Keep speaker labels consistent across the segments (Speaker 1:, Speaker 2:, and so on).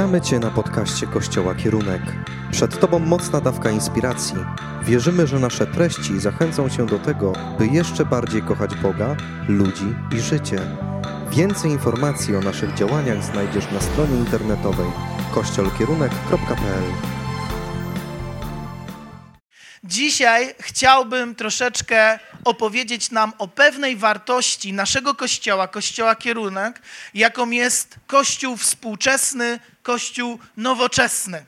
Speaker 1: Witamy Cię na podcaście Kościoła Kierunek. Przed Tobą mocna dawka inspiracji. Wierzymy, że nasze treści zachęcą Cię do tego, by jeszcze bardziej kochać Boga, ludzi i życie. Więcej informacji o naszych działaniach znajdziesz na stronie internetowej kościolkierunek.pl.
Speaker 2: Dzisiaj chciałbym troszeczkę opowiedzieć nam o pewnej wartości naszego kościoła, kościoła kierunek, jaką jest kościół współczesny, kościół nowoczesny.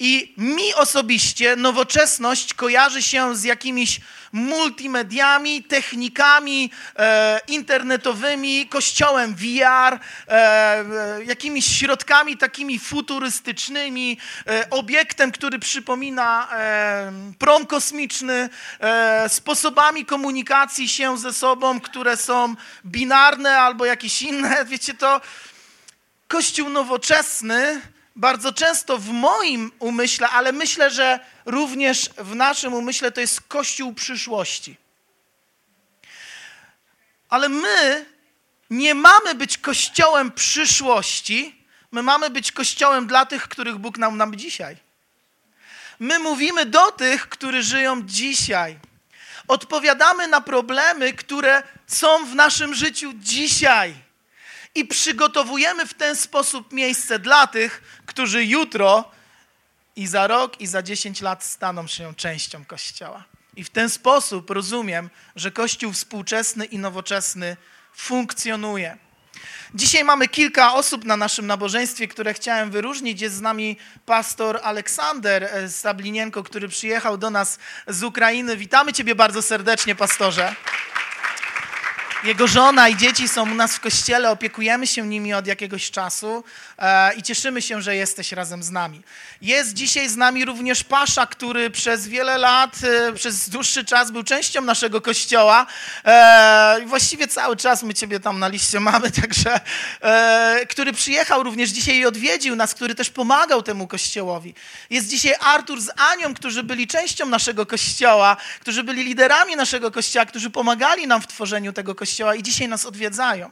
Speaker 2: I mi osobiście nowoczesność kojarzy się z jakimiś multimediami, technikami e, internetowymi, kościołem VR, e, e, jakimiś środkami takimi futurystycznymi, e, obiektem, który przypomina e, prom kosmiczny, e, sposobami komunikacji się ze sobą, które są binarne albo jakieś inne. Wiecie to, Kościół nowoczesny bardzo często w moim umyśle, ale myślę, że również w naszym umyśle to jest Kościół przyszłości. Ale my nie mamy być Kościołem przyszłości, my mamy być Kościołem dla tych, których Bóg nam nam dzisiaj. My mówimy do tych, którzy żyją dzisiaj. Odpowiadamy na problemy, które są w naszym życiu dzisiaj i przygotowujemy w ten sposób miejsce dla tych, którzy jutro i za rok, i za 10 lat staną się częścią Kościoła. I w ten sposób rozumiem, że Kościół współczesny i nowoczesny funkcjonuje. Dzisiaj mamy kilka osób na naszym nabożeństwie, które chciałem wyróżnić. Jest z nami pastor Aleksander Sablinienko, który przyjechał do nas z Ukrainy. Witamy Ciebie bardzo serdecznie, pastorze. Jego żona i dzieci są u nas w kościele, opiekujemy się nimi od jakiegoś czasu e, i cieszymy się, że jesteś razem z nami. Jest dzisiaj z nami również Pasza, który przez wiele lat, e, przez dłuższy czas był częścią naszego kościoła. E, właściwie cały czas my Ciebie tam na liście mamy, także który przyjechał również dzisiaj i odwiedził nas, który też pomagał temu kościołowi. Jest dzisiaj Artur z Anią, którzy byli częścią naszego kościoła, którzy byli liderami naszego kościoła, którzy pomagali nam w tworzeniu tego kościoła Kościoła i dzisiaj nas odwiedzają.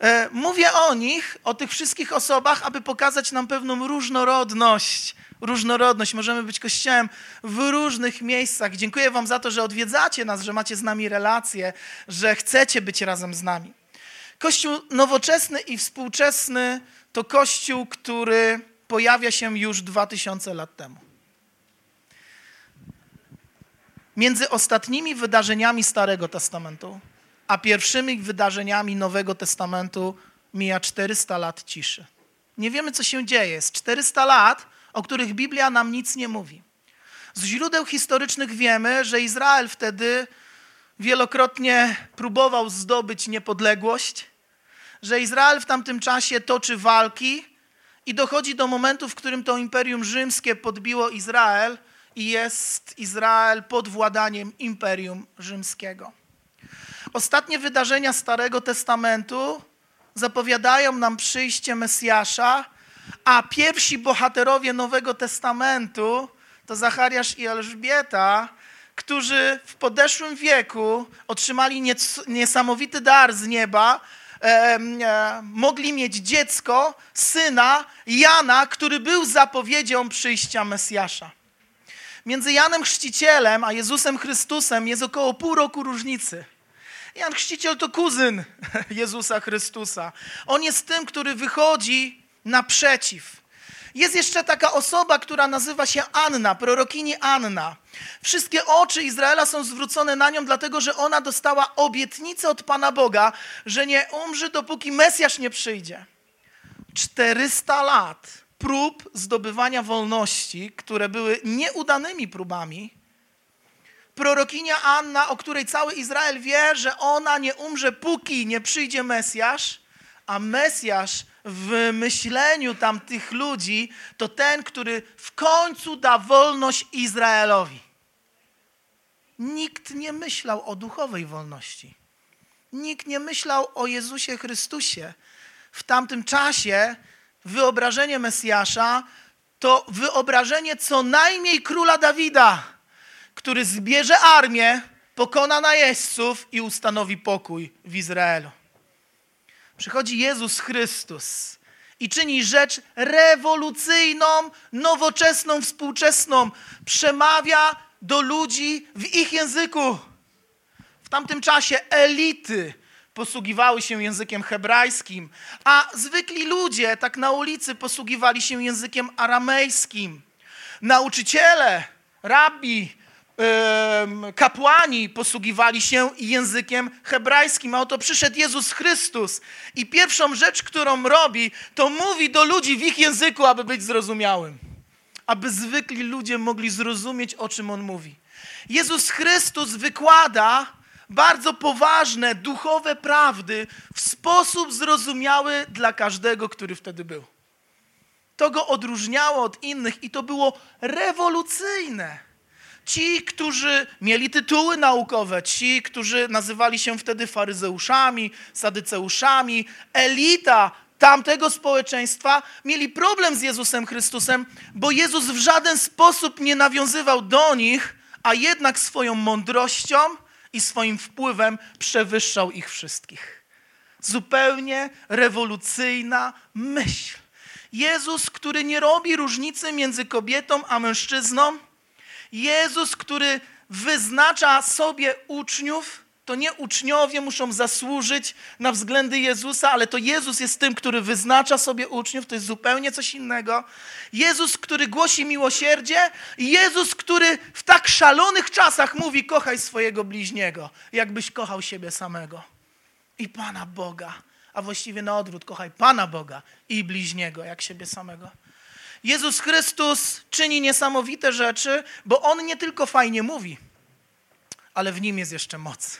Speaker 2: E, mówię o nich, o tych wszystkich osobach, aby pokazać nam pewną różnorodność. Różnorodność. Możemy być kościołem w różnych miejscach. Dziękuję Wam za to, że odwiedzacie nas, że macie z nami relacje, że chcecie być razem z nami. Kościół nowoczesny i współczesny to kościół, który pojawia się już 2000 lat temu. Między ostatnimi wydarzeniami Starego Testamentu a pierwszymi wydarzeniami Nowego Testamentu mija 400 lat ciszy. Nie wiemy, co się dzieje. Jest 400 lat, o których Biblia nam nic nie mówi. Z źródeł historycznych wiemy, że Izrael wtedy wielokrotnie próbował zdobyć niepodległość, że Izrael w tamtym czasie toczy walki i dochodzi do momentu, w którym to Imperium Rzymskie podbiło Izrael i jest Izrael pod władaniem Imperium Rzymskiego. Ostatnie wydarzenia Starego Testamentu zapowiadają nam przyjście Mesjasza, a pierwsi bohaterowie Nowego Testamentu to Zachariasz i Elżbieta, którzy w podeszłym wieku otrzymali niesamowity dar z nieba, e, mogli mieć dziecko, syna Jana, który był zapowiedzią przyjścia Mesjasza. Między Janem Chrzcicielem a Jezusem Chrystusem jest około pół roku różnicy. Jan Chrzciciel to kuzyn Jezusa Chrystusa. On jest tym, który wychodzi naprzeciw. Jest jeszcze taka osoba, która nazywa się Anna, prorokini Anna. Wszystkie oczy Izraela są zwrócone na nią, dlatego że ona dostała obietnicę od Pana Boga, że nie umrze, dopóki Mesjasz nie przyjdzie. 400 lat prób zdobywania wolności, które były nieudanymi próbami, prorokinia Anna, o której cały Izrael wie, że ona nie umrze, póki nie przyjdzie Mesjasz, a Mesjasz w myśleniu tamtych ludzi to ten, który w końcu da wolność Izraelowi. Nikt nie myślał o duchowej wolności. Nikt nie myślał o Jezusie Chrystusie. W tamtym czasie wyobrażenie Mesjasza to wyobrażenie co najmniej króla Dawida który zbierze armię, pokona najeźdźców i ustanowi pokój w Izraelu. Przychodzi Jezus Chrystus i czyni rzecz rewolucyjną, nowoczesną, współczesną. Przemawia do ludzi w ich języku. W tamtym czasie elity posługiwały się językiem hebrajskim, a zwykli ludzie, tak na ulicy, posługiwali się językiem aramejskim. Nauczyciele, rabbi, kapłani posługiwali się językiem hebrajskim, a oto przyszedł Jezus Chrystus i pierwszą rzecz, którą robi, to mówi do ludzi w ich języku, aby być zrozumiałym, aby zwykli ludzie mogli zrozumieć, o czym On mówi. Jezus Chrystus wykłada bardzo poważne, duchowe prawdy w sposób zrozumiały dla każdego, który wtedy był. To go odróżniało od innych i to było rewolucyjne. Ci, którzy mieli tytuły naukowe, ci, którzy nazywali się wtedy faryzeuszami, sadyceuszami, elita tamtego społeczeństwa, mieli problem z Jezusem Chrystusem, bo Jezus w żaden sposób nie nawiązywał do nich, a jednak swoją mądrością i swoim wpływem przewyższał ich wszystkich. Zupełnie rewolucyjna myśl. Jezus, który nie robi różnicy między kobietą a mężczyzną, Jezus, który wyznacza sobie uczniów, to nie uczniowie muszą zasłużyć na względy Jezusa, ale to Jezus jest tym, który wyznacza sobie uczniów, to jest zupełnie coś innego. Jezus, który głosi miłosierdzie, i Jezus, który w tak szalonych czasach mówi: kochaj swojego bliźniego, jakbyś kochał siebie samego. I Pana Boga, a właściwie na odwrót, kochaj Pana Boga i bliźniego, jak siebie samego. Jezus Chrystus czyni niesamowite rzeczy, bo On nie tylko fajnie mówi, ale w Nim jest jeszcze moc.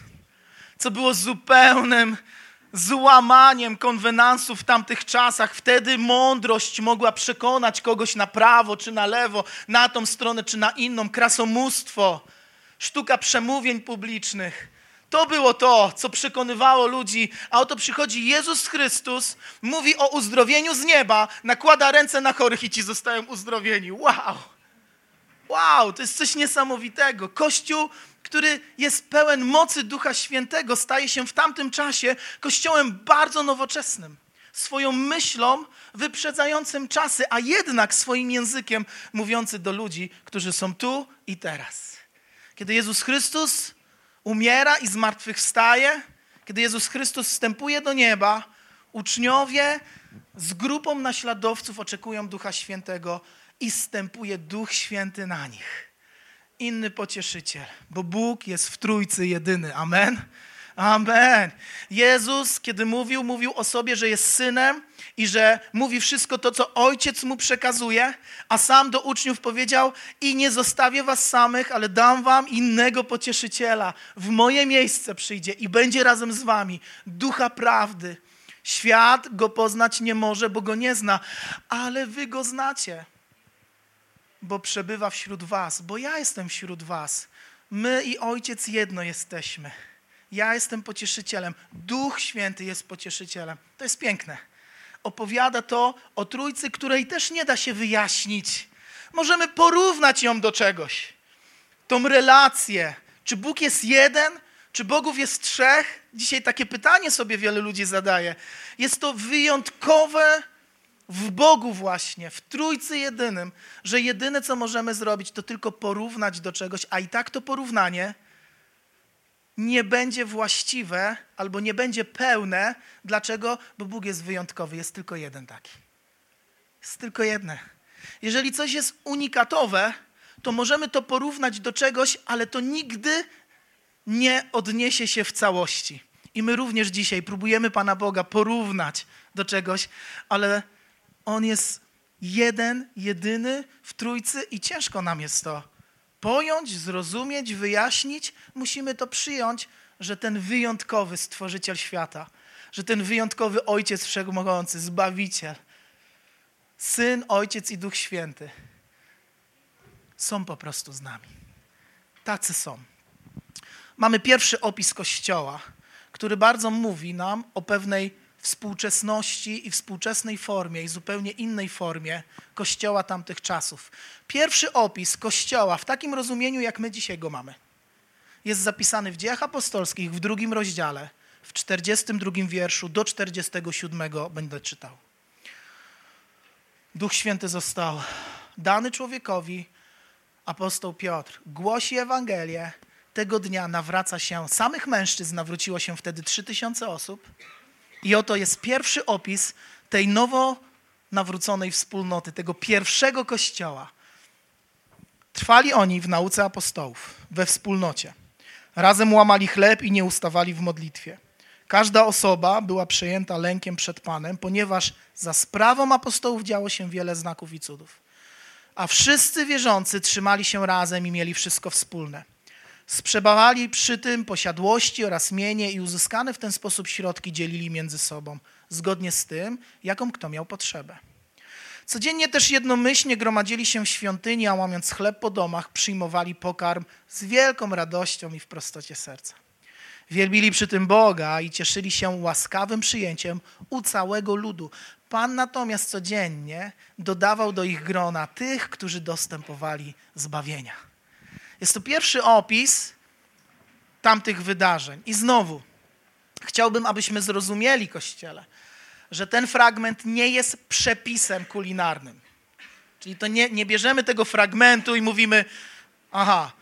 Speaker 2: Co było zupełnym złamaniem konwenansów w tamtych czasach. Wtedy mądrość mogła przekonać kogoś na prawo czy na lewo, na tą stronę czy na inną. Krasomóstwo, sztuka przemówień publicznych. To było to, co przekonywało ludzi, a oto przychodzi Jezus Chrystus, mówi o uzdrowieniu z nieba, nakłada ręce na chorych i ci zostają uzdrowieni. Wow! Wow, to jest coś niesamowitego. Kościół, który jest pełen mocy Ducha Świętego, staje się w tamtym czasie kościołem bardzo nowoczesnym. Swoją myślą wyprzedzającym czasy, a jednak swoim językiem mówiący do ludzi, którzy są tu i teraz. Kiedy Jezus Chrystus umiera i zmartwychwstaje, kiedy Jezus Chrystus wstępuje do nieba, uczniowie z grupą naśladowców oczekują Ducha Świętego i wstępuje Duch Święty na nich. Inny pocieszyciel, bo Bóg jest w Trójcy jedyny. Amen. Amen. Jezus, kiedy mówił, mówił o sobie, że jest synem i że mówi wszystko to, co ojciec mu przekazuje, a sam do uczniów powiedział: I nie zostawię was samych, ale dam wam innego pocieszyciela. W moje miejsce przyjdzie i będzie razem z wami ducha prawdy. Świat go poznać nie może, bo go nie zna, ale wy go znacie, bo przebywa wśród was, bo ja jestem wśród was. My i ojciec jedno jesteśmy. Ja jestem pocieszycielem. Duch Święty jest pocieszycielem. To jest piękne. Opowiada to o trójcy, której też nie da się wyjaśnić. Możemy porównać ją do czegoś. Tą relację. Czy Bóg jest jeden? Czy Bogów jest trzech? Dzisiaj takie pytanie sobie wiele ludzi zadaje. Jest to wyjątkowe w Bogu właśnie, w Trójcy jedynym, że jedyne co możemy zrobić to tylko porównać do czegoś, a i tak to porównanie nie będzie właściwe albo nie będzie pełne. Dlaczego? Bo Bóg jest wyjątkowy, jest tylko jeden taki. Jest tylko jedne. Jeżeli coś jest unikatowe, to możemy to porównać do czegoś, ale to nigdy nie odniesie się w całości. I my również dzisiaj próbujemy Pana Boga porównać do czegoś, ale On jest jeden, jedyny w Trójcy i ciężko nam jest to pojąć, zrozumieć, wyjaśnić, musimy to przyjąć, że ten wyjątkowy Stworzyciel świata, że ten wyjątkowy Ojciec Wszechmogący, Zbawiciel, Syn, Ojciec i Duch Święty są po prostu z nami. Tacy są. Mamy pierwszy opis Kościoła, który bardzo mówi nam o pewnej współczesności i współczesnej formie i zupełnie innej formie Kościoła tamtych czasów. Pierwszy opis Kościoła w takim rozumieniu, jak my dzisiaj go mamy, jest zapisany w Dziejach Apostolskich w drugim rozdziale, w 42 wierszu do 47 będę czytał. Duch Święty został dany człowiekowi, apostoł Piotr głosi Ewangelię. Tego dnia nawraca się, samych mężczyzn nawróciło się wtedy 3000 osób. I oto jest pierwszy opis tej nowo nawróconej wspólnoty, tego pierwszego kościoła. Trwali oni w nauce apostołów, we wspólnocie. Razem łamali chleb i nie ustawali w modlitwie. Każda osoba była przejęta lękiem przed Panem, ponieważ za sprawą apostołów działo się wiele znaków i cudów. A wszyscy wierzący trzymali się razem i mieli wszystko wspólne. Sprzebawali przy tym posiadłości oraz mienie i uzyskane w ten sposób środki dzielili między sobą, zgodnie z tym, jaką kto miał potrzebę. Codziennie też jednomyślnie gromadzili się w świątyni, a łamiąc chleb po domach, przyjmowali pokarm z wielką radością i w prostocie serca. Wielbili przy tym Boga i cieszyli się łaskawym przyjęciem u całego ludu. Pan natomiast codziennie dodawał do ich grona tych, którzy dostępowali zbawienia. Jest to pierwszy opis tamtych wydarzeń. I znowu, chciałbym, abyśmy zrozumieli, Kościele, że ten fragment nie jest przepisem kulinarnym. Czyli to nie, nie bierzemy tego fragmentu i mówimy, aha,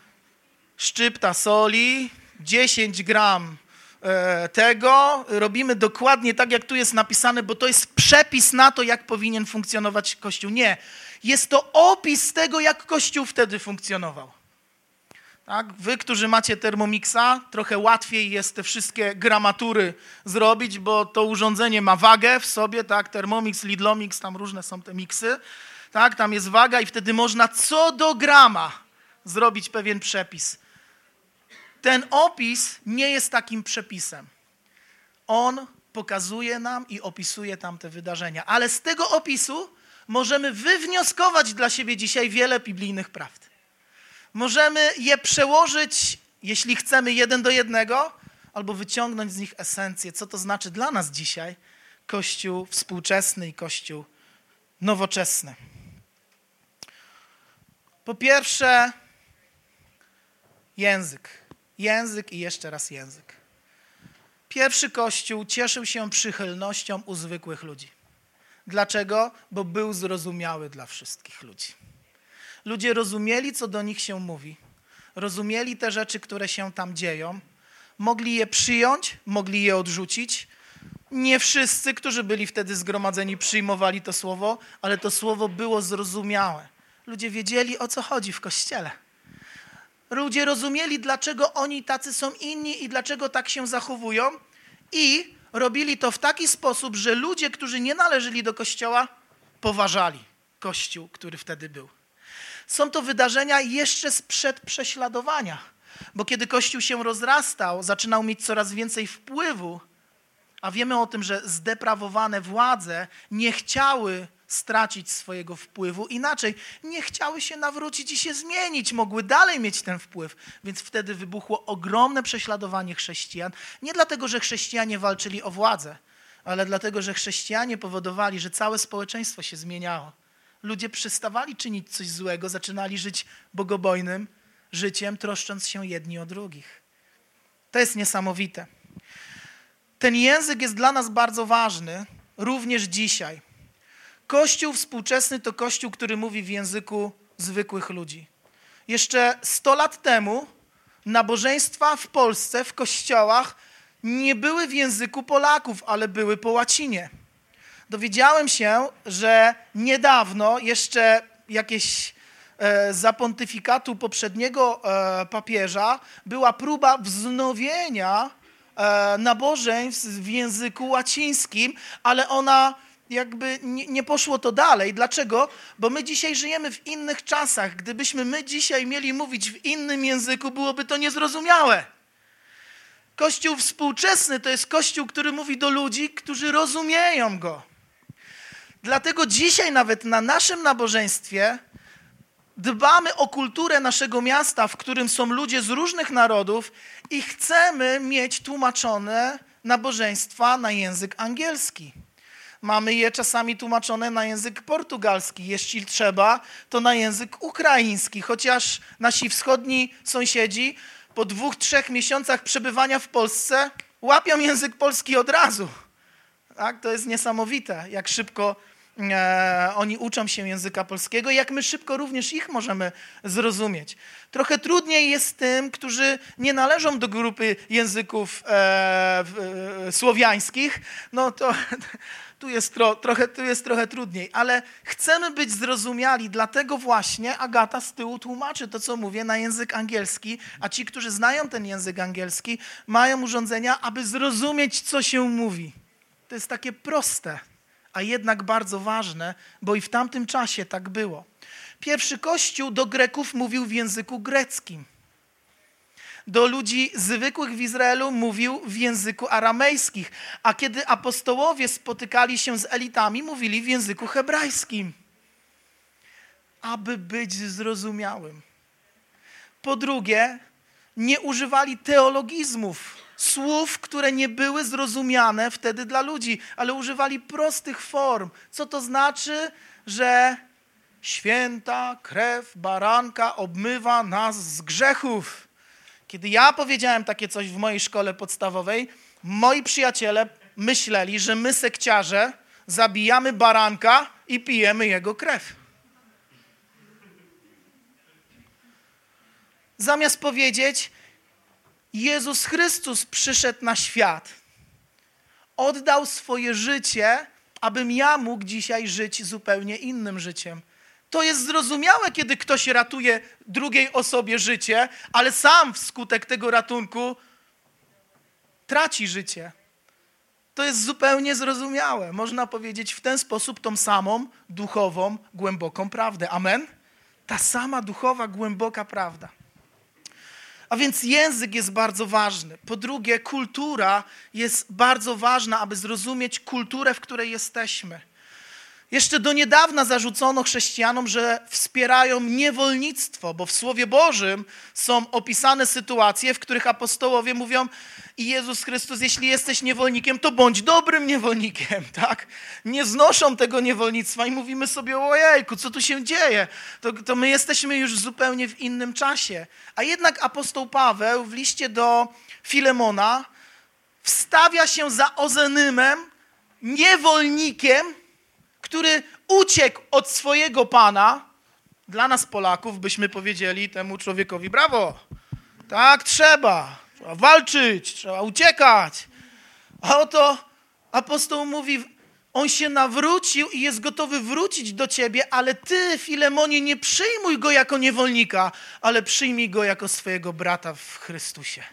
Speaker 2: szczypta soli, 10 gram e, tego, robimy dokładnie tak, jak tu jest napisane, bo to jest przepis na to, jak powinien funkcjonować Kościół. Nie. Jest to opis tego, jak Kościół wtedy funkcjonował. Tak? Wy, którzy macie Thermomixa, trochę łatwiej jest te wszystkie gramatury zrobić, bo to urządzenie ma wagę w sobie, tak? Thermomix, Lidlomix, tam różne są te miksy. Tak? Tam jest waga i wtedy można co do grama zrobić pewien przepis. Ten opis nie jest takim przepisem. On pokazuje nam i opisuje tamte wydarzenia, ale z tego opisu możemy wywnioskować dla siebie dzisiaj wiele biblijnych prawd. Możemy je przełożyć, jeśli chcemy, jeden do jednego, albo wyciągnąć z nich esencję, co to znaczy dla nas dzisiaj Kościół współczesny i Kościół nowoczesny. Po pierwsze, język. Język i jeszcze raz język. Pierwszy Kościół cieszył się przychylnością u zwykłych ludzi. Dlaczego? Bo był zrozumiały dla wszystkich ludzi. Ludzie rozumieli, co do nich się mówi. Rozumieli te rzeczy, które się tam dzieją. Mogli je przyjąć, mogli je odrzucić. Nie wszyscy, którzy byli wtedy zgromadzeni, przyjmowali to słowo, ale to słowo było zrozumiałe. Ludzie wiedzieli, o co chodzi w kościele. Ludzie rozumieli, dlaczego oni tacy są inni i dlaczego tak się zachowują, i robili to w taki sposób, że ludzie, którzy nie należeli do kościoła, poważali kościół, który wtedy był. Są to wydarzenia jeszcze sprzed prześladowania, bo kiedy Kościół się rozrastał, zaczynał mieć coraz więcej wpływu, a wiemy o tym, że zdeprawowane władze nie chciały stracić swojego wpływu. Inaczej, nie chciały się nawrócić i się zmienić, mogły dalej mieć ten wpływ. Więc wtedy wybuchło ogromne prześladowanie chrześcijan. Nie dlatego, że chrześcijanie walczyli o władzę, ale dlatego, że chrześcijanie powodowali, że całe społeczeństwo się zmieniało. Ludzie przestawali czynić coś złego, zaczynali żyć bogobojnym życiem, troszcząc się jedni o drugich. To jest niesamowite. Ten język jest dla nas bardzo ważny, również dzisiaj. Kościół współczesny to kościół, który mówi w języku zwykłych ludzi. Jeszcze 100 lat temu nabożeństwa w Polsce, w kościołach, nie były w języku Polaków, ale były po łacinie dowiedziałem się, że niedawno, jeszcze jakieś e, za pontyfikatu poprzedniego e, papieża, była próba wznowienia e, nabożeństw w języku łacińskim, ale ona jakby nie, nie, poszło to dalej. Dlaczego? Bo my dzisiaj żyjemy w innych czasach. Gdybyśmy my dzisiaj mieli mówić w innym języku, byłoby to niezrozumiałe. Kościół współczesny to jest kościół, który mówi do ludzi, którzy rozumieją go. Dlatego dzisiaj nawet na naszym nabożeństwie dbamy o kulturę naszego miasta, w którym są ludzie z różnych narodów i chcemy mieć tłumaczone nabożeństwa na język angielski. Mamy je czasami tłumaczone na język portugalski, jeśli trzeba, to na język ukraiński, chociaż nasi wschodni sąsiedzi po dwóch, trzech miesiącach przebywania w Polsce łapią język polski od razu. Tak? To jest niesamowite, jak szybko e, oni uczą się języka polskiego, jak my szybko również ich możemy zrozumieć. Trochę trudniej jest tym, którzy nie należą do grupy języków e, e, słowiańskich, no to tu jest, tro, trochę, tu jest trochę trudniej, ale chcemy być zrozumiali, dlatego właśnie Agata z tyłu tłumaczy to, co mówię, na język angielski, a ci, którzy znają ten język angielski, mają urządzenia, aby zrozumieć, co się mówi. To jest takie proste, a jednak bardzo ważne, bo i w tamtym czasie tak było. Pierwszy kościół do Greków mówił w języku greckim do ludzi zwykłych w Izraelu mówił w języku aramejskich, a kiedy apostołowie spotykali się z elitami, mówili w języku hebrajskim, aby być zrozumiałym. Po drugie, nie używali teologizmów, słów, które nie były zrozumiane wtedy dla ludzi, ale używali prostych form. Co to znaczy, że święta krew baranka obmywa nas z grzechów? Kiedy ja powiedziałem takie coś w mojej szkole podstawowej, moi przyjaciele myśleli, że my sekciarze zabijamy baranka i pijemy jego krew. Zamiast powiedzieć, Jezus Chrystus przyszedł na świat, oddał swoje życie, abym ja mógł dzisiaj żyć zupełnie innym życiem. To jest zrozumiałe, kiedy ktoś ratuje drugiej osobie życie, ale sam wskutek tego ratunku traci życie. To jest zupełnie zrozumiałe. Można powiedzieć w ten sposób tą samą duchową, głęboką prawdę. Amen? Ta sama duchowa, głęboka prawda. A więc język jest bardzo ważny. Po drugie, kultura jest bardzo ważna, aby zrozumieć kulturę, w której jesteśmy. Jeszcze do niedawna zarzucono chrześcijanom, że wspierają niewolnictwo, bo w Słowie Bożym są opisane sytuacje, w których apostołowie mówią: I Jezus Chrystus, jeśli jesteś niewolnikiem, to bądź dobrym niewolnikiem, tak? Nie znoszą tego niewolnictwa i mówimy sobie: Ojejku, co tu się dzieje? To, to my jesteśmy już zupełnie w innym czasie. A jednak apostoł Paweł w liście do Filemona wstawia się za Ozenymem, niewolnikiem, który uciekł od swojego pana, dla nas Polaków byśmy powiedzieli temu człowiekowi brawo. Tak trzeba. Trzeba walczyć, trzeba uciekać. A oto apostoł mówi, on się nawrócił i jest gotowy wrócić do ciebie, ale ty, Filemonie, nie przyjmuj go jako niewolnika, ale przyjmij go jako swojego brata w Chrystusie.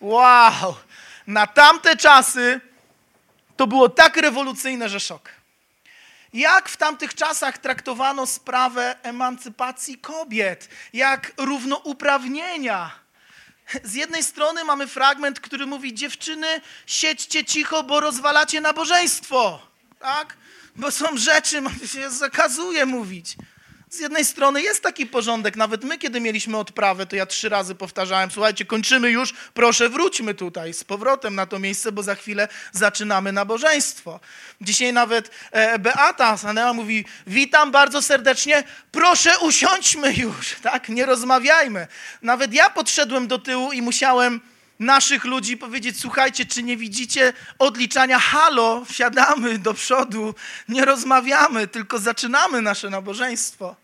Speaker 2: Wow! Na tamte czasy to było tak rewolucyjne, że szok. Jak w tamtych czasach traktowano sprawę emancypacji kobiet, jak równouprawnienia. Z jednej strony mamy fragment, który mówi: Dziewczyny, siedźcie cicho, bo rozwalacie nabożeństwo. Tak? Bo są rzeczy, się zakazuje mówić. Z jednej strony jest taki porządek, nawet my, kiedy mieliśmy odprawę, to ja trzy razy powtarzałem, słuchajcie, kończymy już, proszę wróćmy tutaj z powrotem na to miejsce, bo za chwilę zaczynamy nabożeństwo. Dzisiaj nawet e, Beata Sanela mówi, witam bardzo serdecznie, proszę usiądźmy już, tak, nie rozmawiajmy. Nawet ja podszedłem do tyłu i musiałem naszych ludzi powiedzieć, słuchajcie, czy nie widzicie odliczania, halo, wsiadamy do przodu, nie rozmawiamy, tylko zaczynamy nasze nabożeństwo.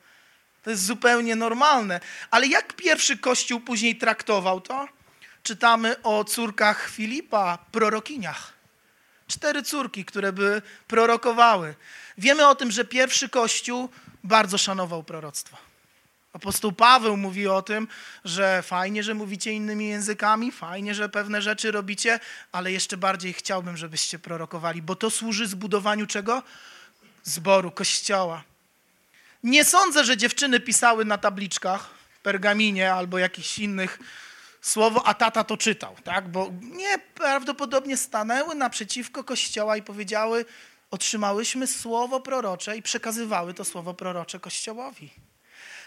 Speaker 2: To jest zupełnie normalne. Ale jak pierwszy Kościół później traktował to? Czytamy o córkach Filipa, prorokiniach. Cztery córki, które by prorokowały. Wiemy o tym, że pierwszy Kościół bardzo szanował proroctwo. Apostoł Paweł mówi o tym, że fajnie, że mówicie innymi językami, fajnie, że pewne rzeczy robicie, ale jeszcze bardziej chciałbym, żebyście prorokowali, bo to służy zbudowaniu czego? Zboru, kościoła. Nie sądzę, że dziewczyny pisały na tabliczkach, pergaminie albo jakichś innych słowo, a tata to czytał, tak? Bo nie, prawdopodobnie stanęły naprzeciwko kościoła i powiedziały, otrzymałyśmy słowo prorocze i przekazywały to słowo prorocze kościołowi.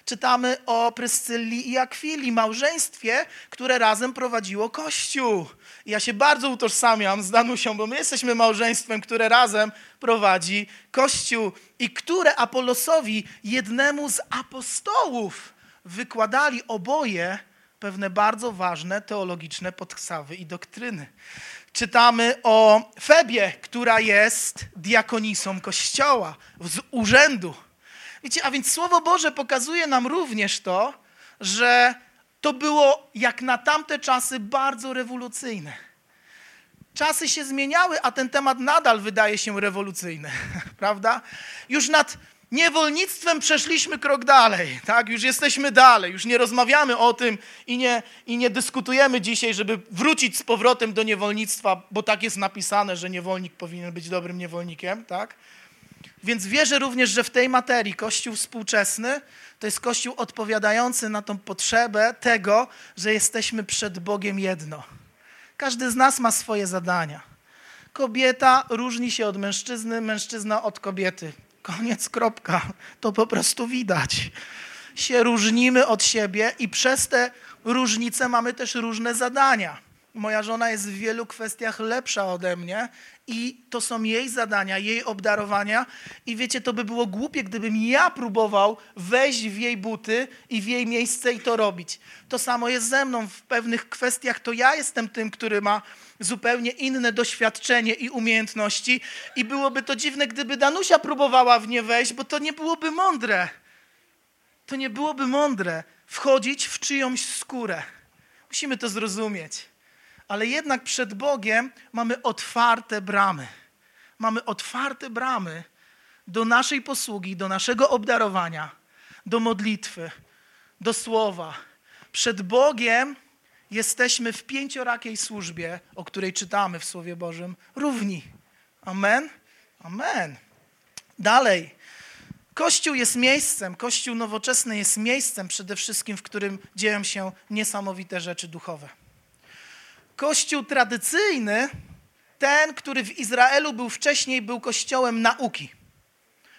Speaker 2: Czytamy o Pryscylli i Akwili, małżeństwie, które razem prowadziło Kościół. Ja się bardzo utożsamiam z Danusią, bo my jesteśmy małżeństwem, które razem prowadzi Kościół i które Apolosowi, jednemu z apostołów, wykładali oboje pewne bardzo ważne teologiczne podstawy i doktryny. czytamy o Febie, która jest diakonisą kościoła z urzędu. Wiecie, a więc Słowo Boże pokazuje nam również to, że to było jak na tamte czasy bardzo rewolucyjne. Czasy się zmieniały, a ten temat nadal wydaje się rewolucyjny, prawda? Już nad niewolnictwem przeszliśmy krok dalej, tak? Już jesteśmy dalej, już nie rozmawiamy o tym i nie, i nie dyskutujemy dzisiaj, żeby wrócić z powrotem do niewolnictwa, bo tak jest napisane, że niewolnik powinien być dobrym niewolnikiem, tak? Więc wierzę również, że w tej materii Kościół współczesny to jest Kościół odpowiadający na tą potrzebę tego, że jesteśmy przed Bogiem jedno. Każdy z nas ma swoje zadania. Kobieta różni się od mężczyzny, mężczyzna od kobiety. Koniec, kropka. To po prostu widać. Się różnimy od siebie i przez te różnice mamy też różne zadania. Moja żona jest w wielu kwestiach lepsza ode mnie i to są jej zadania, jej obdarowania. I wiecie, to by było głupie, gdybym ja próbował wejść w jej buty i w jej miejsce i to robić. To samo jest ze mną w pewnych kwestiach. To ja jestem tym, który ma zupełnie inne doświadczenie i umiejętności. I byłoby to dziwne, gdyby Danusia próbowała w nie wejść, bo to nie byłoby mądre. To nie byłoby mądre wchodzić w czyjąś skórę. Musimy to zrozumieć ale jednak przed Bogiem mamy otwarte bramy. Mamy otwarte bramy do naszej posługi, do naszego obdarowania, do modlitwy, do słowa. Przed Bogiem jesteśmy w pięciorakiej służbie, o której czytamy w Słowie Bożym, równi. Amen? Amen. Dalej. Kościół jest miejscem, Kościół nowoczesny jest miejscem przede wszystkim, w którym dzieją się niesamowite rzeczy duchowe. Kościół tradycyjny, ten, który w Izraelu był wcześniej, był kościołem nauki.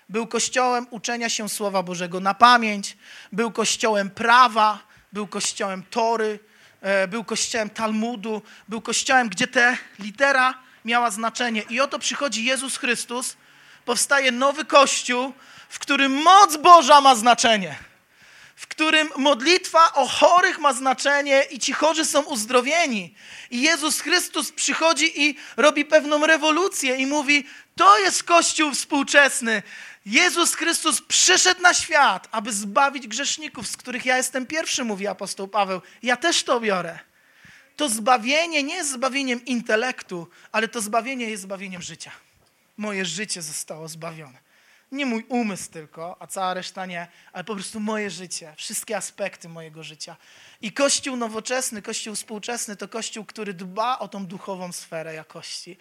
Speaker 2: Był kościołem uczenia się Słowa Bożego na pamięć, był kościołem prawa, był kościołem Tory, e, był kościołem Talmudu, był kościołem, gdzie ta litera miała znaczenie. I oto przychodzi Jezus Chrystus, powstaje nowy kościół, w którym moc Boża ma znaczenie w którym modlitwa o chorych ma znaczenie i ci chorzy są uzdrowieni. I Jezus Chrystus przychodzi i robi pewną rewolucję i mówi: To jest Kościół współczesny. Jezus Chrystus przyszedł na świat, aby zbawić grzeszników, z których ja jestem pierwszy, mówi apostoł Paweł. Ja też to biorę. To zbawienie nie jest zbawieniem intelektu, ale to zbawienie jest zbawieniem życia. Moje życie zostało zbawione. Nie mój umysł tylko, a cała reszta nie, ale po prostu moje życie, wszystkie aspekty mojego życia. I Kościół nowoczesny, Kościół współczesny to Kościół, który dba o tą duchową sferę jakości,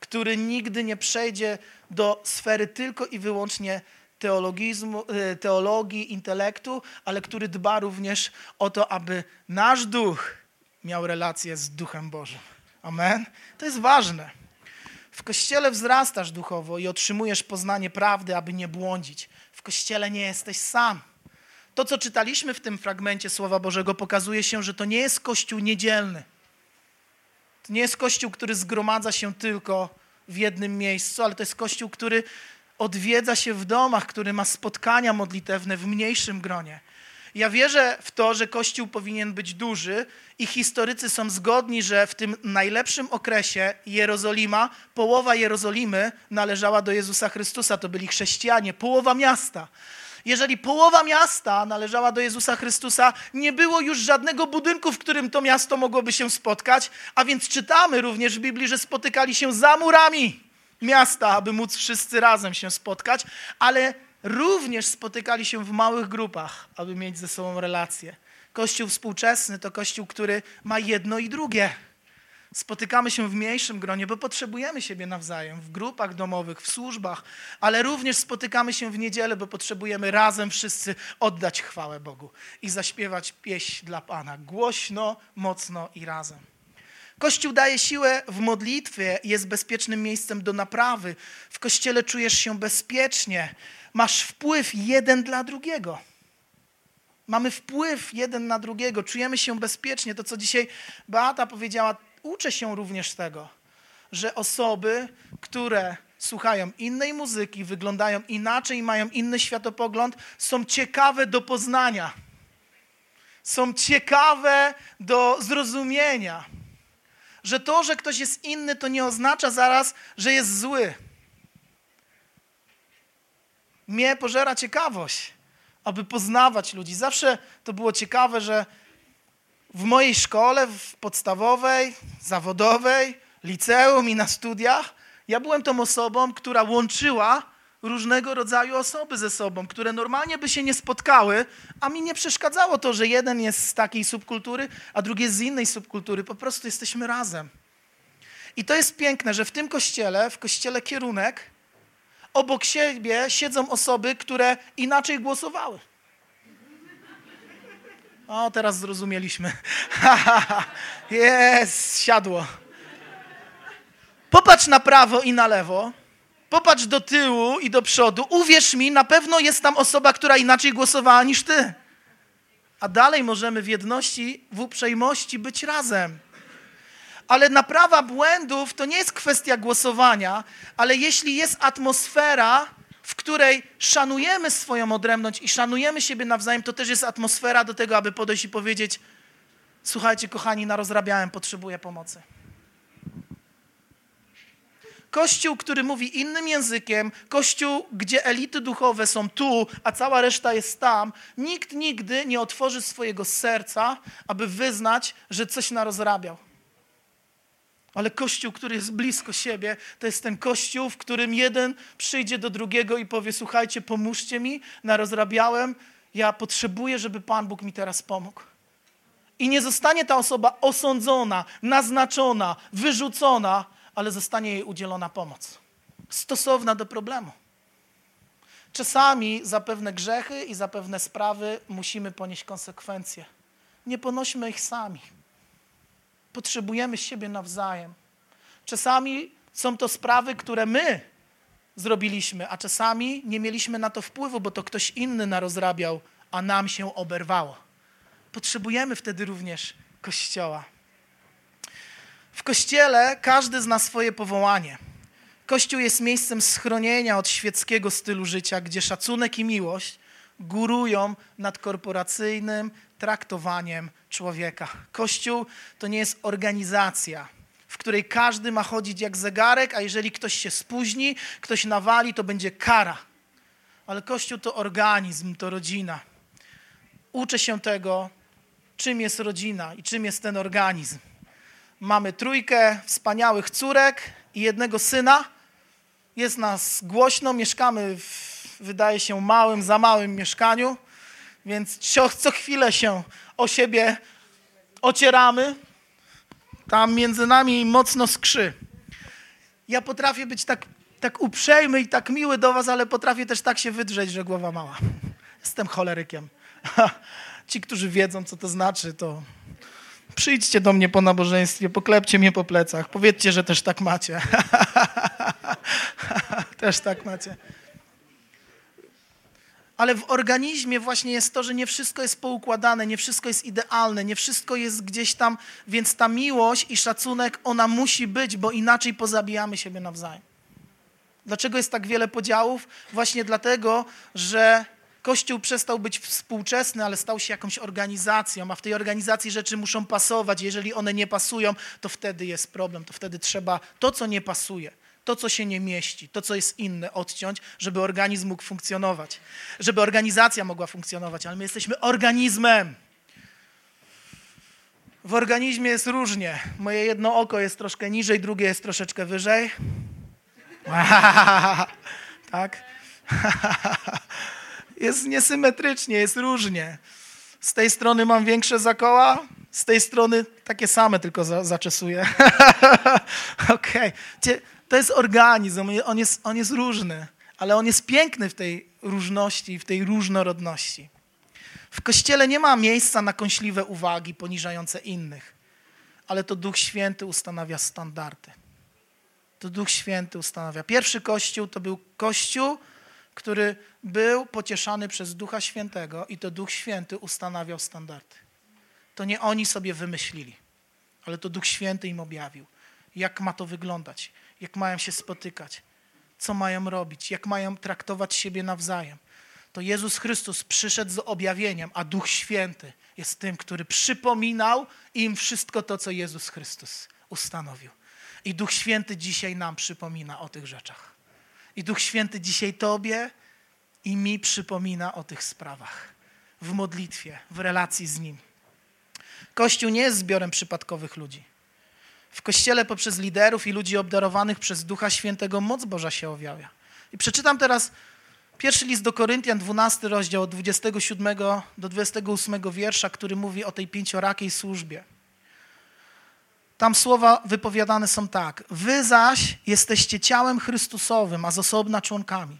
Speaker 2: który nigdy nie przejdzie do sfery tylko i wyłącznie teologizmu, e, teologii, intelektu, ale który dba również o to, aby nasz duch miał relację z Duchem Bożym. Amen? To jest ważne. W kościele wzrastasz duchowo i otrzymujesz poznanie prawdy, aby nie błądzić. W kościele nie jesteś sam. To, co czytaliśmy w tym fragmencie Słowa Bożego, pokazuje się, że to nie jest kościół niedzielny. To nie jest kościół, który zgromadza się tylko w jednym miejscu, ale to jest kościół, który odwiedza się w domach, który ma spotkania modlitewne w mniejszym gronie. Ja wierzę w to, że Kościół powinien być duży i historycy są zgodni, że w tym najlepszym okresie Jerozolima, połowa Jerozolimy należała do Jezusa Chrystusa, to byli chrześcijanie, połowa miasta. Jeżeli połowa miasta należała do Jezusa Chrystusa, nie było już żadnego budynku, w którym to miasto mogłoby się spotkać, a więc czytamy również w Biblii, że spotykali się za murami miasta, aby móc wszyscy razem się spotkać, ale również spotykali się w małych grupach, aby mieć ze sobą relacje. Kościół współczesny to kościół, który ma jedno i drugie. Spotykamy się w mniejszym gronie, bo potrzebujemy siebie nawzajem, w grupach domowych, w służbach, ale również spotykamy się w niedzielę, bo potrzebujemy razem wszyscy oddać chwałę Bogu i zaśpiewać pieśń dla Pana głośno, mocno i razem. Kościół daje siłę w modlitwie, jest bezpiecznym miejscem do naprawy. W kościele czujesz się bezpiecznie, masz wpływ jeden dla drugiego. Mamy wpływ jeden na drugiego, czujemy się bezpiecznie. To, co dzisiaj Beata powiedziała, uczę się również tego, że osoby, które słuchają innej muzyki, wyglądają inaczej, mają inny światopogląd, są ciekawe do poznania. Są ciekawe do zrozumienia. że to, że ktoś jest inny, to nie oznacza zaraz, że jest zły. Mnie pożera ciekawość, aby poznawać ludzi. Zawsze to było ciekawe, że w mojej szkole, w podstawowej, zawodowej, liceum i na studiach, ja byłem tą osobą, która łączyła różnego rodzaju osoby ze sobą, które normalnie by się nie spotkały, a mi nie przeszkadzało to, że jeden jest z takiej subkultury, a drugi jest z innej subkultury. Po prostu jesteśmy razem. I to jest piękne, że w tym kościele, w kościele kierunek, obok siebie siedzą osoby, które inaczej głosowały. O, teraz zrozumieliśmy. Jest, siadło. Popatrz na prawo i na lewo. Popatrz do tyłu i do przodu. Uwierz mi, na pewno jest tam osoba, która inaczej głosowała niż ty. A dalej możemy w jedności, w uprzejmości być razem. Ale naprawa błędów to nie jest kwestia głosowania, ale jeśli jest atmosfera, w której szanujemy swoją odrębność i szanujemy siebie nawzajem, to też jest atmosfera do tego, aby podejść i powiedzieć: Słuchajcie, kochani, narozrabiałem, potrzebuję pomocy. Kościół, który mówi innym językiem, kościół, gdzie elity duchowe są tu, a cała reszta jest tam, nikt nigdy nie otworzy swojego serca, aby wyznać, że coś narozrabiał. Ale kościół, który jest blisko siebie, to jest ten kościół, w którym jeden przyjdzie do drugiego i powie: Słuchajcie, pomóżcie mi, narozrabiałem, ja potrzebuję, żeby Pan Bóg mi teraz pomógł. I nie zostanie ta osoba osądzona, naznaczona, wyrzucona, ale zostanie jej udzielona pomoc. Stosowna do problemu. Czasami za pewne grzechy i za pewne sprawy musimy ponieść konsekwencje. Nie ponośmy ich sami. Potrzebujemy siebie nawzajem. Czasami są to sprawy, które my zrobiliśmy, a czasami nie mieliśmy na to wpływu, bo to ktoś inny narozrabiał, a nam się oberwało. Potrzebujemy wtedy również Kościoła. W kościele każdy zna swoje powołanie. Kościół jest miejscem schronienia od świeckiego stylu życia, gdzie szacunek i miłość górują nad korporacyjnym traktowaniem człowieka. Kościół to nie jest organizacja, w której każdy ma chodzić jak zegarek, a jeżeli ktoś się spóźni, ktoś nawali, to będzie kara. Ale Kościół to organizm, to rodzina. Uczę się tego, czym jest rodzina i czym jest ten organizm mamy trójkę wspaniałych córek i jednego syna. Jest nas głośno, mieszkamy w, wydaje się, małym, za małym mieszkaniu, więc co, chwilę się o siebie ocieramy. Tam między nami mocno skrzy. Ja potrafię być tak, tak uprzejmy i tak miły do was, ale potrafię też tak się wydrzeć, że głowa mała. Jestem cholerykiem. Ci, którzy wiedzą, co to znaczy, to Przyjdźcie do mnie po nabożeństwie, poklepcie mnie po plecach, powiedzcie, że też tak macie. też tak macie. Ale w organizmie właśnie jest to, że nie wszystko jest poukładane, nie wszystko jest idealne, nie wszystko jest gdzieś tam, więc ta miłość i szacunek, ona musi być, bo inaczej pozabijamy siebie nawzajem. Dlaczego jest tak wiele podziałów? Właśnie dlatego, że Kościół przestał być współczesny, ale stał się jakąś organizacją, a w tej organizacji rzeczy muszą pasować. Jeżeli one nie pasują, to wtedy jest problem, to wtedy trzeba to, co nie pasuje, to, co się nie mieści, to, co jest inne, odciąć, żeby organizm mógł funkcjonować, żeby organizacja mogła funkcjonować, ale my jesteśmy organizmem. W organizmie jest różnie. Moje jedno oko jest troszkę niżej, drugie jest troszeczkę wyżej. tak? jest niesymetrycznie, jest różnie. Z tej strony mam większe zakoła, z tej strony takie same, tylko za, zaczesuję. Okej. Okay. To jest organizm, on jest, on jest różny, ale on jest piękny w tej różności, w tej różnorodności. W Kościele nie ma miejsca na kąśliwe uwagi poniżające innych, ale to Duch Święty ustanawia standardy. To Duch Święty ustanawia. Pierwszy Kościół to był Kościół, który był pocieszany przez Ducha Świętego i to Duch Święty ustanawiał standardy. To nie oni sobie wymyślili, ale to Duch Święty im objawił, jak ma to wyglądać, jak mają się spotykać, co mają robić, jak mają traktować siebie nawzajem. To Jezus Chrystus przyszedł z objawieniem, a Duch Święty jest tym, który przypominał im wszystko to, co Jezus Chrystus ustanowił. I Duch Święty dzisiaj nam przypomina o tych rzeczach. I Duch Święty dzisiaj Tobie i mi przypomina o tych sprawach. W modlitwie, w relacji z Nim. Kościół nie jest zbiorem przypadkowych ludzi. W Kościele poprzez liderów i ludzi obdarowanych przez Ducha Świętego moc Boża się objawia. I przeczytam teraz pierwszy list do Koryntian, 12 rozdział od 27 do 28 wiersza, który mówi o tej pięciorakiej służbie. Tam słowa wypowiadane są tak. Wy zaś jesteście ciałem Chrystusowym, a z osobna członkami.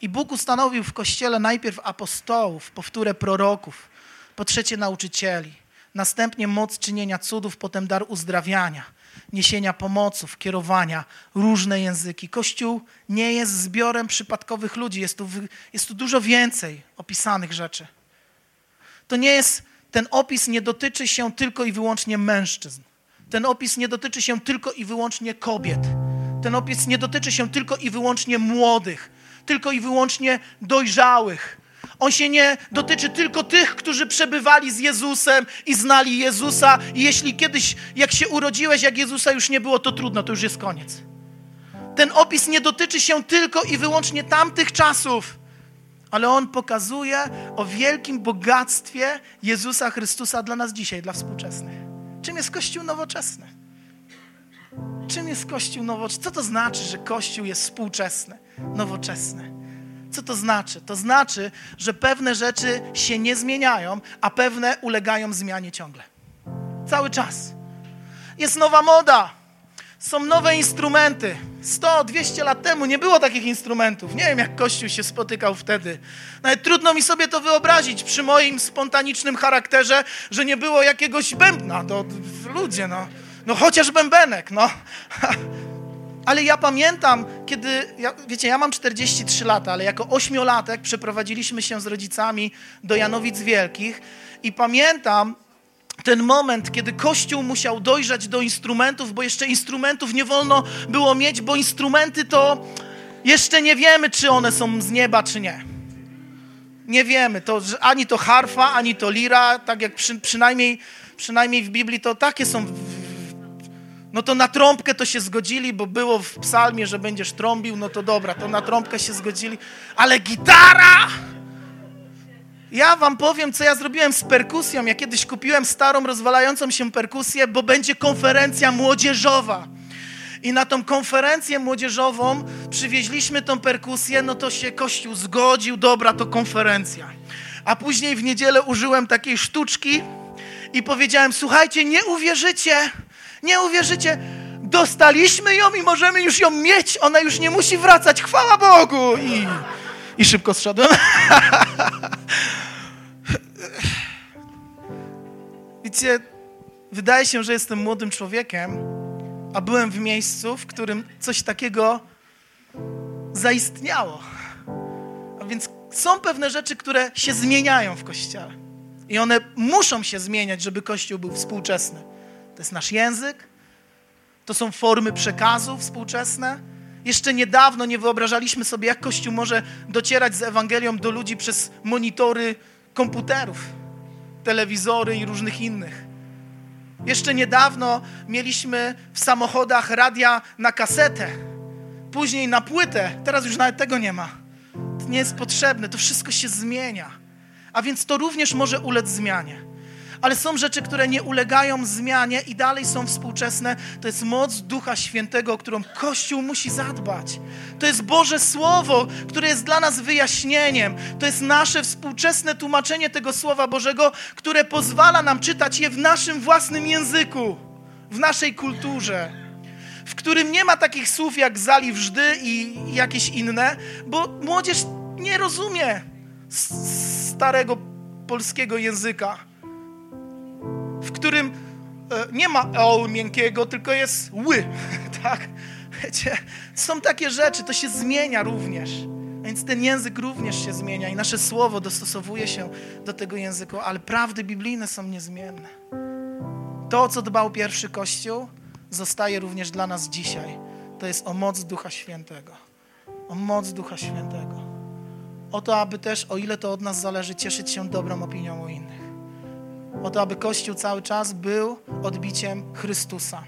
Speaker 2: I Bóg ustanowił w Kościele najpierw apostołów, powtórę proroków, po trzecie nauczycieli, następnie moc czynienia cudów, potem dar uzdrawiania, niesienia pomoców, kierowania, różne języki. Kościół nie jest zbiorem przypadkowych ludzi, jest tu, jest tu dużo więcej opisanych rzeczy. To nie jest, ten opis nie dotyczy się tylko i wyłącznie mężczyzn. Ten opis nie dotyczy się tylko i wyłącznie kobiet. Ten opis nie dotyczy się tylko i wyłącznie młodych, tylko i wyłącznie dojrzałych. On się nie dotyczy tylko tych, którzy przebywali z Jezusem i znali Jezusa. I jeśli kiedyś, jak się urodziłeś, jak Jezusa już nie było, to trudno, to już jest koniec. Ten opis nie dotyczy się tylko i wyłącznie tamtych czasów, ale on pokazuje o wielkim bogactwie Jezusa Chrystusa dla nas dzisiaj, dla współczesnych. Czym jest Kościół nowoczesny? Czym jest Kościół nowoczesny? Co to znaczy, że Kościół jest współczesny, nowoczesny? Co to znaczy? To znaczy, że pewne rzeczy się nie zmieniają, a pewne ulegają zmianie ciągle. Cały czas. Jest nowa moda. Są nowe instrumenty. 100, 200 lat temu nie było takich instrumentów. Nie wiem, jak Kościół się spotykał wtedy. Nawet trudno mi sobie to wyobrazić przy moim spontanicznym charakterze, że nie było jakiegoś bębna. To ludzie, no. No chociaż bębenek, no. Ale ja pamiętam, kiedy, ja, wiecie, ja mam 43 lata, ale jako ośmiolatek przeprowadziliśmy się z rodzicami do Janowic Wielkich i pamiętam ten moment, kiedy Kościół musiał dojrzeć do instrumentów, bo jeszcze instrumentów nie wolno było mieć, bo instrumenty to jeszcze nie wiemy, czy one są z nieba, czy nie. Nie wiemy, to ani to harfa, ani to lira, tak jak przy, przynajmniej, przynajmniej w Biblii to takie są no to na trąbkę to się zgodzili, bo było w psalmie, że będziesz trąbił, no to dobra, to na trąbkę się zgodzili. Ale gitara! Ja wam powiem, co ja zrobiłem z perkusją. Ja kiedyś kupiłem starą, rozwalającą się perkusję, bo będzie konferencja młodzieżowa. I na tą konferencję młodzieżową przywieźliśmy tą perkusję, no to się Kościół zgodził, dobra, to konferencja. A później w niedzielę użyłem takiej sztuczki i powiedziałem, słuchajcie, nie uwierzycie, nie uwierzycie, dostaliśmy ją i możemy już ją mieć. Ona już nie musi wracać. Chwała Bogu! I, i szybko zszedłem. Widzicie, wydaje się, że jestem młodym człowiekiem, a byłem w miejscu, w którym coś takiego zaistniało. A więc są pewne rzeczy, które się zmieniają w Kościele. I one muszą się zmieniać, żeby Kościół był współczesny. To jest nasz język, to są formy przekazu współczesne. Jeszcze niedawno nie wyobrażaliśmy sobie, jak Kościół może docierać z Ewangelią do ludzi przez monitory komputerów, telewizory i różnych innych. Jeszcze niedawno mieliśmy w samochodach radia na kasetę, później na płytę, teraz już nawet tego nie ma. To nie jest potrzebne, to wszystko się zmienia. A więc to również może ulec zmianie ale są rzeczy, które nie ulegają zmianie i dalej są współczesne. To jest moc Ducha Świętego, o którą Kościół musi zadbać. To jest Boże Słowo, które jest dla nas wyjaśnieniem. To jest nasze współczesne tłumaczenie tego Słowa Bożego, które pozwala nam czytać je w naszym własnym języku, w naszej kulturze w którym nie ma takich słów jak zali wżdy i jakieś inne, bo młodzież nie rozumie starego polskiego języka w którym e, nie ma o miękkiego, tylko jest ły, tak? Wiecie, są takie rzeczy, to się zmienia również. Więc ten język również się zmienia i nasze słowo dostosowuje się do tego języka, ale prawdy biblijne są niezmienne. To, o co dbał pierwszy Kościół, zostaje również dla nas dzisiaj. To jest o moc Ducha Świętego. O moc Ducha Świętego. O to, aby też, o ile to od nas zależy, cieszyć się dobrą opinią o innych o to, aby Kościół cały czas był odbiciem Chrystusa.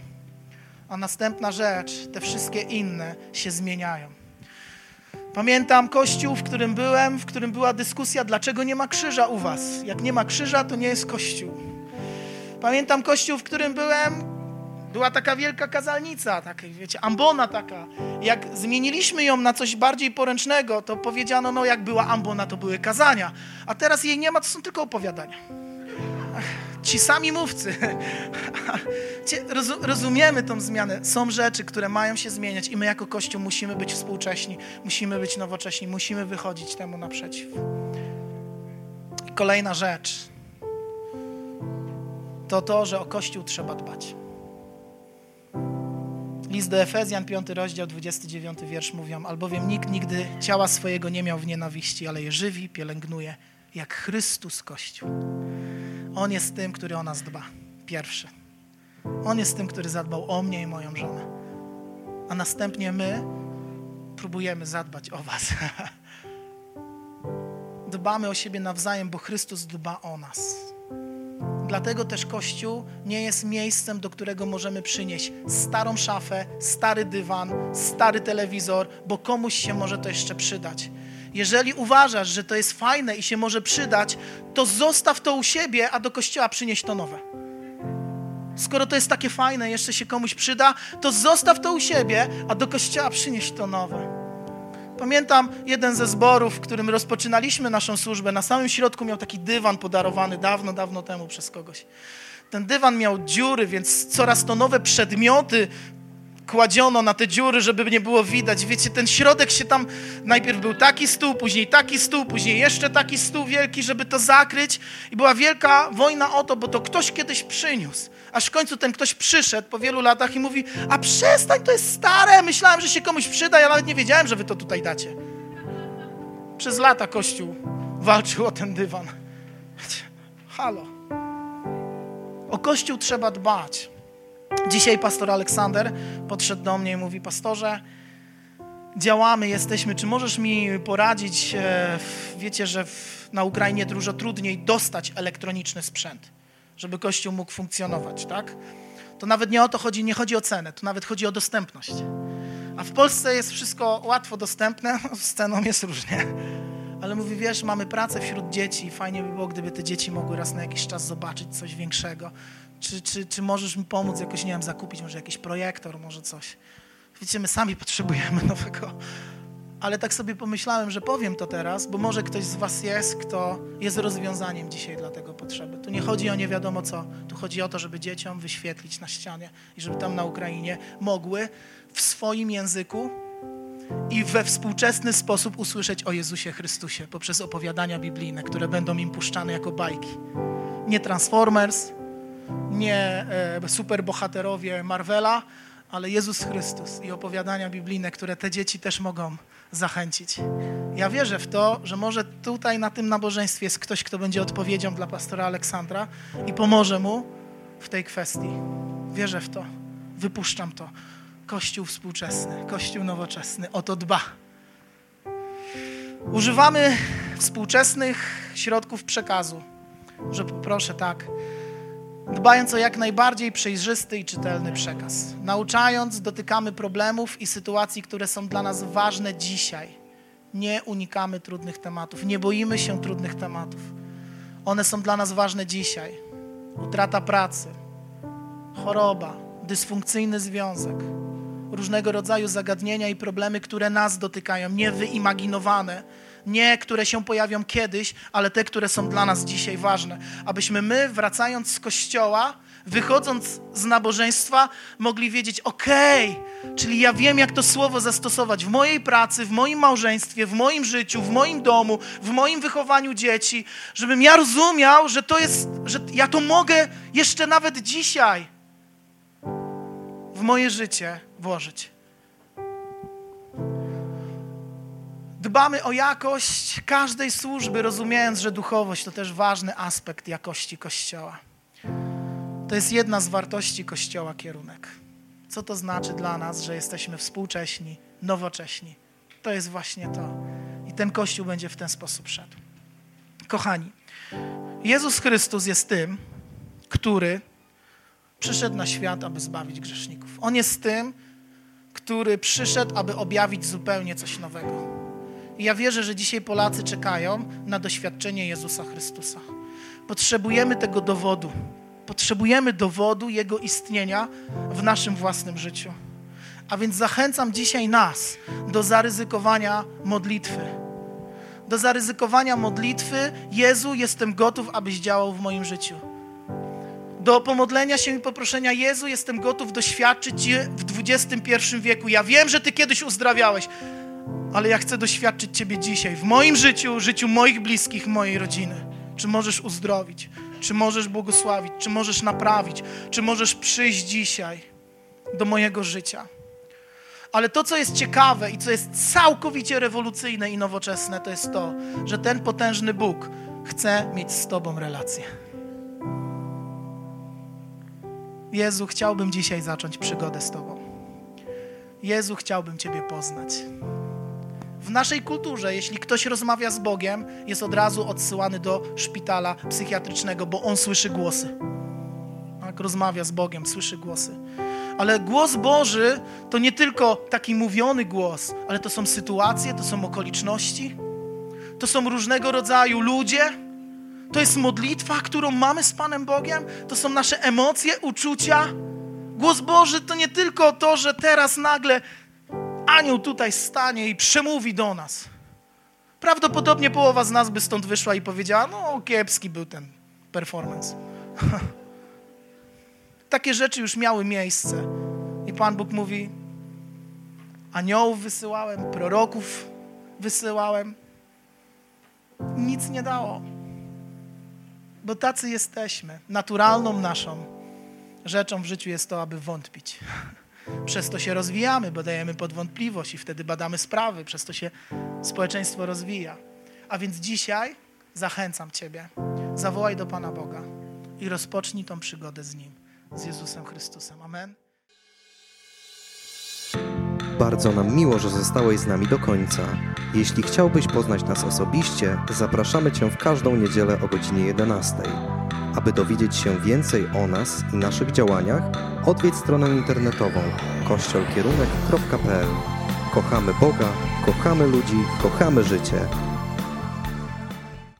Speaker 2: a następna rzecz, te wszystkie inne się zmieniają. Pamiętam kościół, w którym byłem, w którym była dyskusja, dlaczego nie ma krzyża u was. Jak nie ma krzyża, to nie jest kościół. Pamiętam kościół, w którym byłem, była taka wielka kazalnica, taka, wiecie, ambona taka. Jak zmieniliśmy ją na coś bardziej poręcznego, to powiedziano, no jak była ambona, to były kazania. A teraz jej nie ma, to są tylko opowiadania. Ci sami mówcy. Rozumiemy tą zmianę. Są rzeczy, które mają się zmieniać i my jako Kościół musimy być współcześni, musimy być nowocześni, musimy wychodzić temu naprzeciw. I kolejna rzecz to to, że o Kościół trzeba dbać. List do Efezjan, 5 rozdział, 29 wiersz mówią, albowiem nikt nigdy ciała swojego nie miał w nienawiści, ale je żywi, pielęgnuje, jak Chrystus Kościół. On jest tym, który o nas dba. Pierwszy. On jest tym, który zadbał o mnie i moją żonę. A następnie my próbujemy zadbać o Was. Dbamy o siebie nawzajem, bo Chrystus dba o nas. Dlatego też Kościół nie jest miejscem, do którego możemy przynieść starą szafę, stary dywan, stary telewizor, bo komuś się może to jeszcze przydać. Jeżeli uważasz, że to jest fajne i się może przydać, to zostaw to u siebie, a do kościoła przynieś to nowe. Skoro to jest takie fajne, jeszcze się komuś przyda, to zostaw to u siebie, a do kościoła przynieś to nowe. Pamiętam jeden ze zborów, w którym rozpoczynaliśmy naszą służbę. Na samym środku miał taki dywan podarowany dawno, dawno temu przez kogoś. Ten dywan miał dziury, więc coraz to nowe przedmioty kładziono na te dziury, żeby nie było widać. Wiecie, ten środek się tam, najpierw był taki stół, później taki stół, później jeszcze taki stół wielki, żeby to zakryć. I była wielka wojna o to, bo to ktoś kiedyś przyniósł. Aż w końcu ten ktoś przyszedł po wielu latach i mówi, a przestań, to jest stare, myślałem, że się komuś przyda, ja nawet nie wiedziałem, że wy to tutaj dacie. Przez lata Kościół walczył o ten dywan. Halo. O Kościół trzeba dbać. Dzisiaj pastor Aleksander podszedł do mnie i mówi: Pastorze, działamy, jesteśmy. Czy możesz mi poradzić? E, wiecie, że na Ukrainie dużo trudniej dostać elektroniczny sprzęt, żeby Kościół mógł funkcjonować, tak? To nawet nie o to chodzi, nie chodzi o cenę, to nawet chodzi o dostępność. A w Polsce jest wszystko łatwo dostępne, z ceną jest różnie. Ale mówi, wiesz, mamy pracę wśród dzieci i fajnie by było, gdyby te dzieci mogły raz na jakiś czas zobaczyć coś większego. Czy, czy, czy możesz mi pomóc jakoś, nie wiem, zakupić może jakiś projektor, może coś. Wiecie, my sami potrzebujemy nowego. Ale tak sobie pomyślałem, że powiem to teraz, bo może ktoś z was jest, kto jest rozwiązaniem dzisiaj dla tego potrzeby. Tu nie chodzi o nie wiadomo co. Tu chodzi o to, żeby dzieciom wyświetlić na ścianie i żeby tam na Ukrainie mogły w swoim języku i we współczesny sposób usłyszeć o Jezusie Chrystusie poprzez opowiadania biblijne, które będą im puszczane jako bajki. Nie Transformers, nie e, superbohaterowie Marvela, ale Jezus Chrystus i opowiadania biblijne, które te dzieci też mogą zachęcić. Ja wierzę w to, że może tutaj na tym nabożeństwie jest ktoś, kto będzie odpowiedzią dla pastora Aleksandra i pomoże mu w tej kwestii. Wierzę w to. Wypuszczam to. Kościół współczesny, Kościół nowoczesny o to dba. Używamy współczesnych środków przekazu. Że proszę tak, dbając o jak najbardziej przejrzysty i czytelny przekaz. Nauczając, dotykamy problemów i sytuacji, które są dla nas ważne dzisiaj. Nie unikamy trudnych tematów, nie boimy się trudnych tematów. One są dla nas ważne dzisiaj. Utrata pracy, choroba, dysfunkcyjny związek, różnego rodzaju zagadnienia i problemy, które nas dotykają, niewyimaginowane, nie które się pojawią kiedyś, ale te, które są dla nas dzisiaj ważne. Abyśmy my, wracając z kościoła, wychodząc z nabożeństwa, mogli wiedzieć: okej, czyli ja wiem, jak to słowo zastosować w mojej pracy, w moim małżeństwie, w moim życiu, w moim domu, w moim wychowaniu dzieci, żebym ja rozumiał, że to jest, że ja to mogę jeszcze nawet dzisiaj w moje życie włożyć. Dbamy o jakość każdej służby, rozumiejąc, że duchowość to też ważny aspekt jakości Kościoła. To jest jedna z wartości Kościoła kierunek. Co to znaczy dla nas, że jesteśmy współcześni, nowocześni? To jest właśnie to. I ten Kościół będzie w ten sposób szedł. Kochani, Jezus Chrystus jest tym, który przyszedł na świat, aby zbawić grzeszników. On jest tym, który przyszedł, aby objawić zupełnie coś nowego. I ja wierzę, że dzisiaj Polacy czekają na doświadczenie Jezusa Chrystusa. Potrzebujemy tego dowodu. Potrzebujemy dowodu Jego istnienia w naszym własnym życiu. A więc zachęcam dzisiaj nas do zaryzykowania modlitwy. Do zaryzykowania modlitwy, Jezu, jestem gotów, abyś działał w moim życiu. Do pomodlenia się i poproszenia, Jezu, jestem gotów doświadczyć Cię w XXI wieku. Ja wiem, że Ty kiedyś uzdrawiałeś, ale ja chcę doświadczyć Ciebie dzisiaj, w moim życiu, życiu moich bliskich, mojej rodziny. Czy możesz uzdrowić? Czy możesz błogosławić? Czy możesz naprawić? Czy możesz przyjść dzisiaj do mojego życia? Ale to, co jest ciekawe i co jest całkowicie rewolucyjne i nowoczesne, to jest to, że ten potężny Bóg chce mieć z Tobą relację. Jezu, chciałbym dzisiaj zacząć przygodę z Tobą. Jezu, chciałbym Ciebie poznać. W naszej kulturze, jeśli ktoś rozmawia z Bogiem, jest od razu odsyłany do szpitala psychiatrycznego, bo on słyszy głosy. Tak, rozmawia z Bogiem, słyszy głosy. Ale głos Boży to nie tylko taki mówiony głos, ale to są sytuacje, to są okoliczności, to są różnego rodzaju ludzie. To jest modlitwa, którą mamy z Panem Bogiem, to są nasze emocje, uczucia. Głos Boży to nie tylko to, że teraz nagle anioł tutaj stanie i przemówi do nas. Prawdopodobnie połowa z nas by stąd wyszła i powiedziała: No, kiepski był ten performance. Takie rzeczy już miały miejsce. I Pan Bóg mówi: Aniołów wysyłałem, proroków wysyłałem. Nic nie dało. Bo tacy jesteśmy. Naturalną naszą rzeczą w życiu jest to, aby wątpić. Przez to się rozwijamy, bo dajemy pod wątpliwość i wtedy badamy sprawy, przez to się społeczeństwo rozwija. A więc dzisiaj zachęcam Ciebie, zawołaj do Pana Boga i rozpocznij tą przygodę z Nim, z Jezusem Chrystusem. Amen.
Speaker 1: Bardzo nam miło, że zostałeś z nami do końca. Jeśli chciałbyś poznać nas osobiście, zapraszamy Cię w każdą niedzielę o godzinie 11. Aby dowiedzieć się więcej o nas i naszych działaniach, odwiedź stronę internetową kościolkierunek.pl. Kochamy Boga, kochamy ludzi, kochamy życie.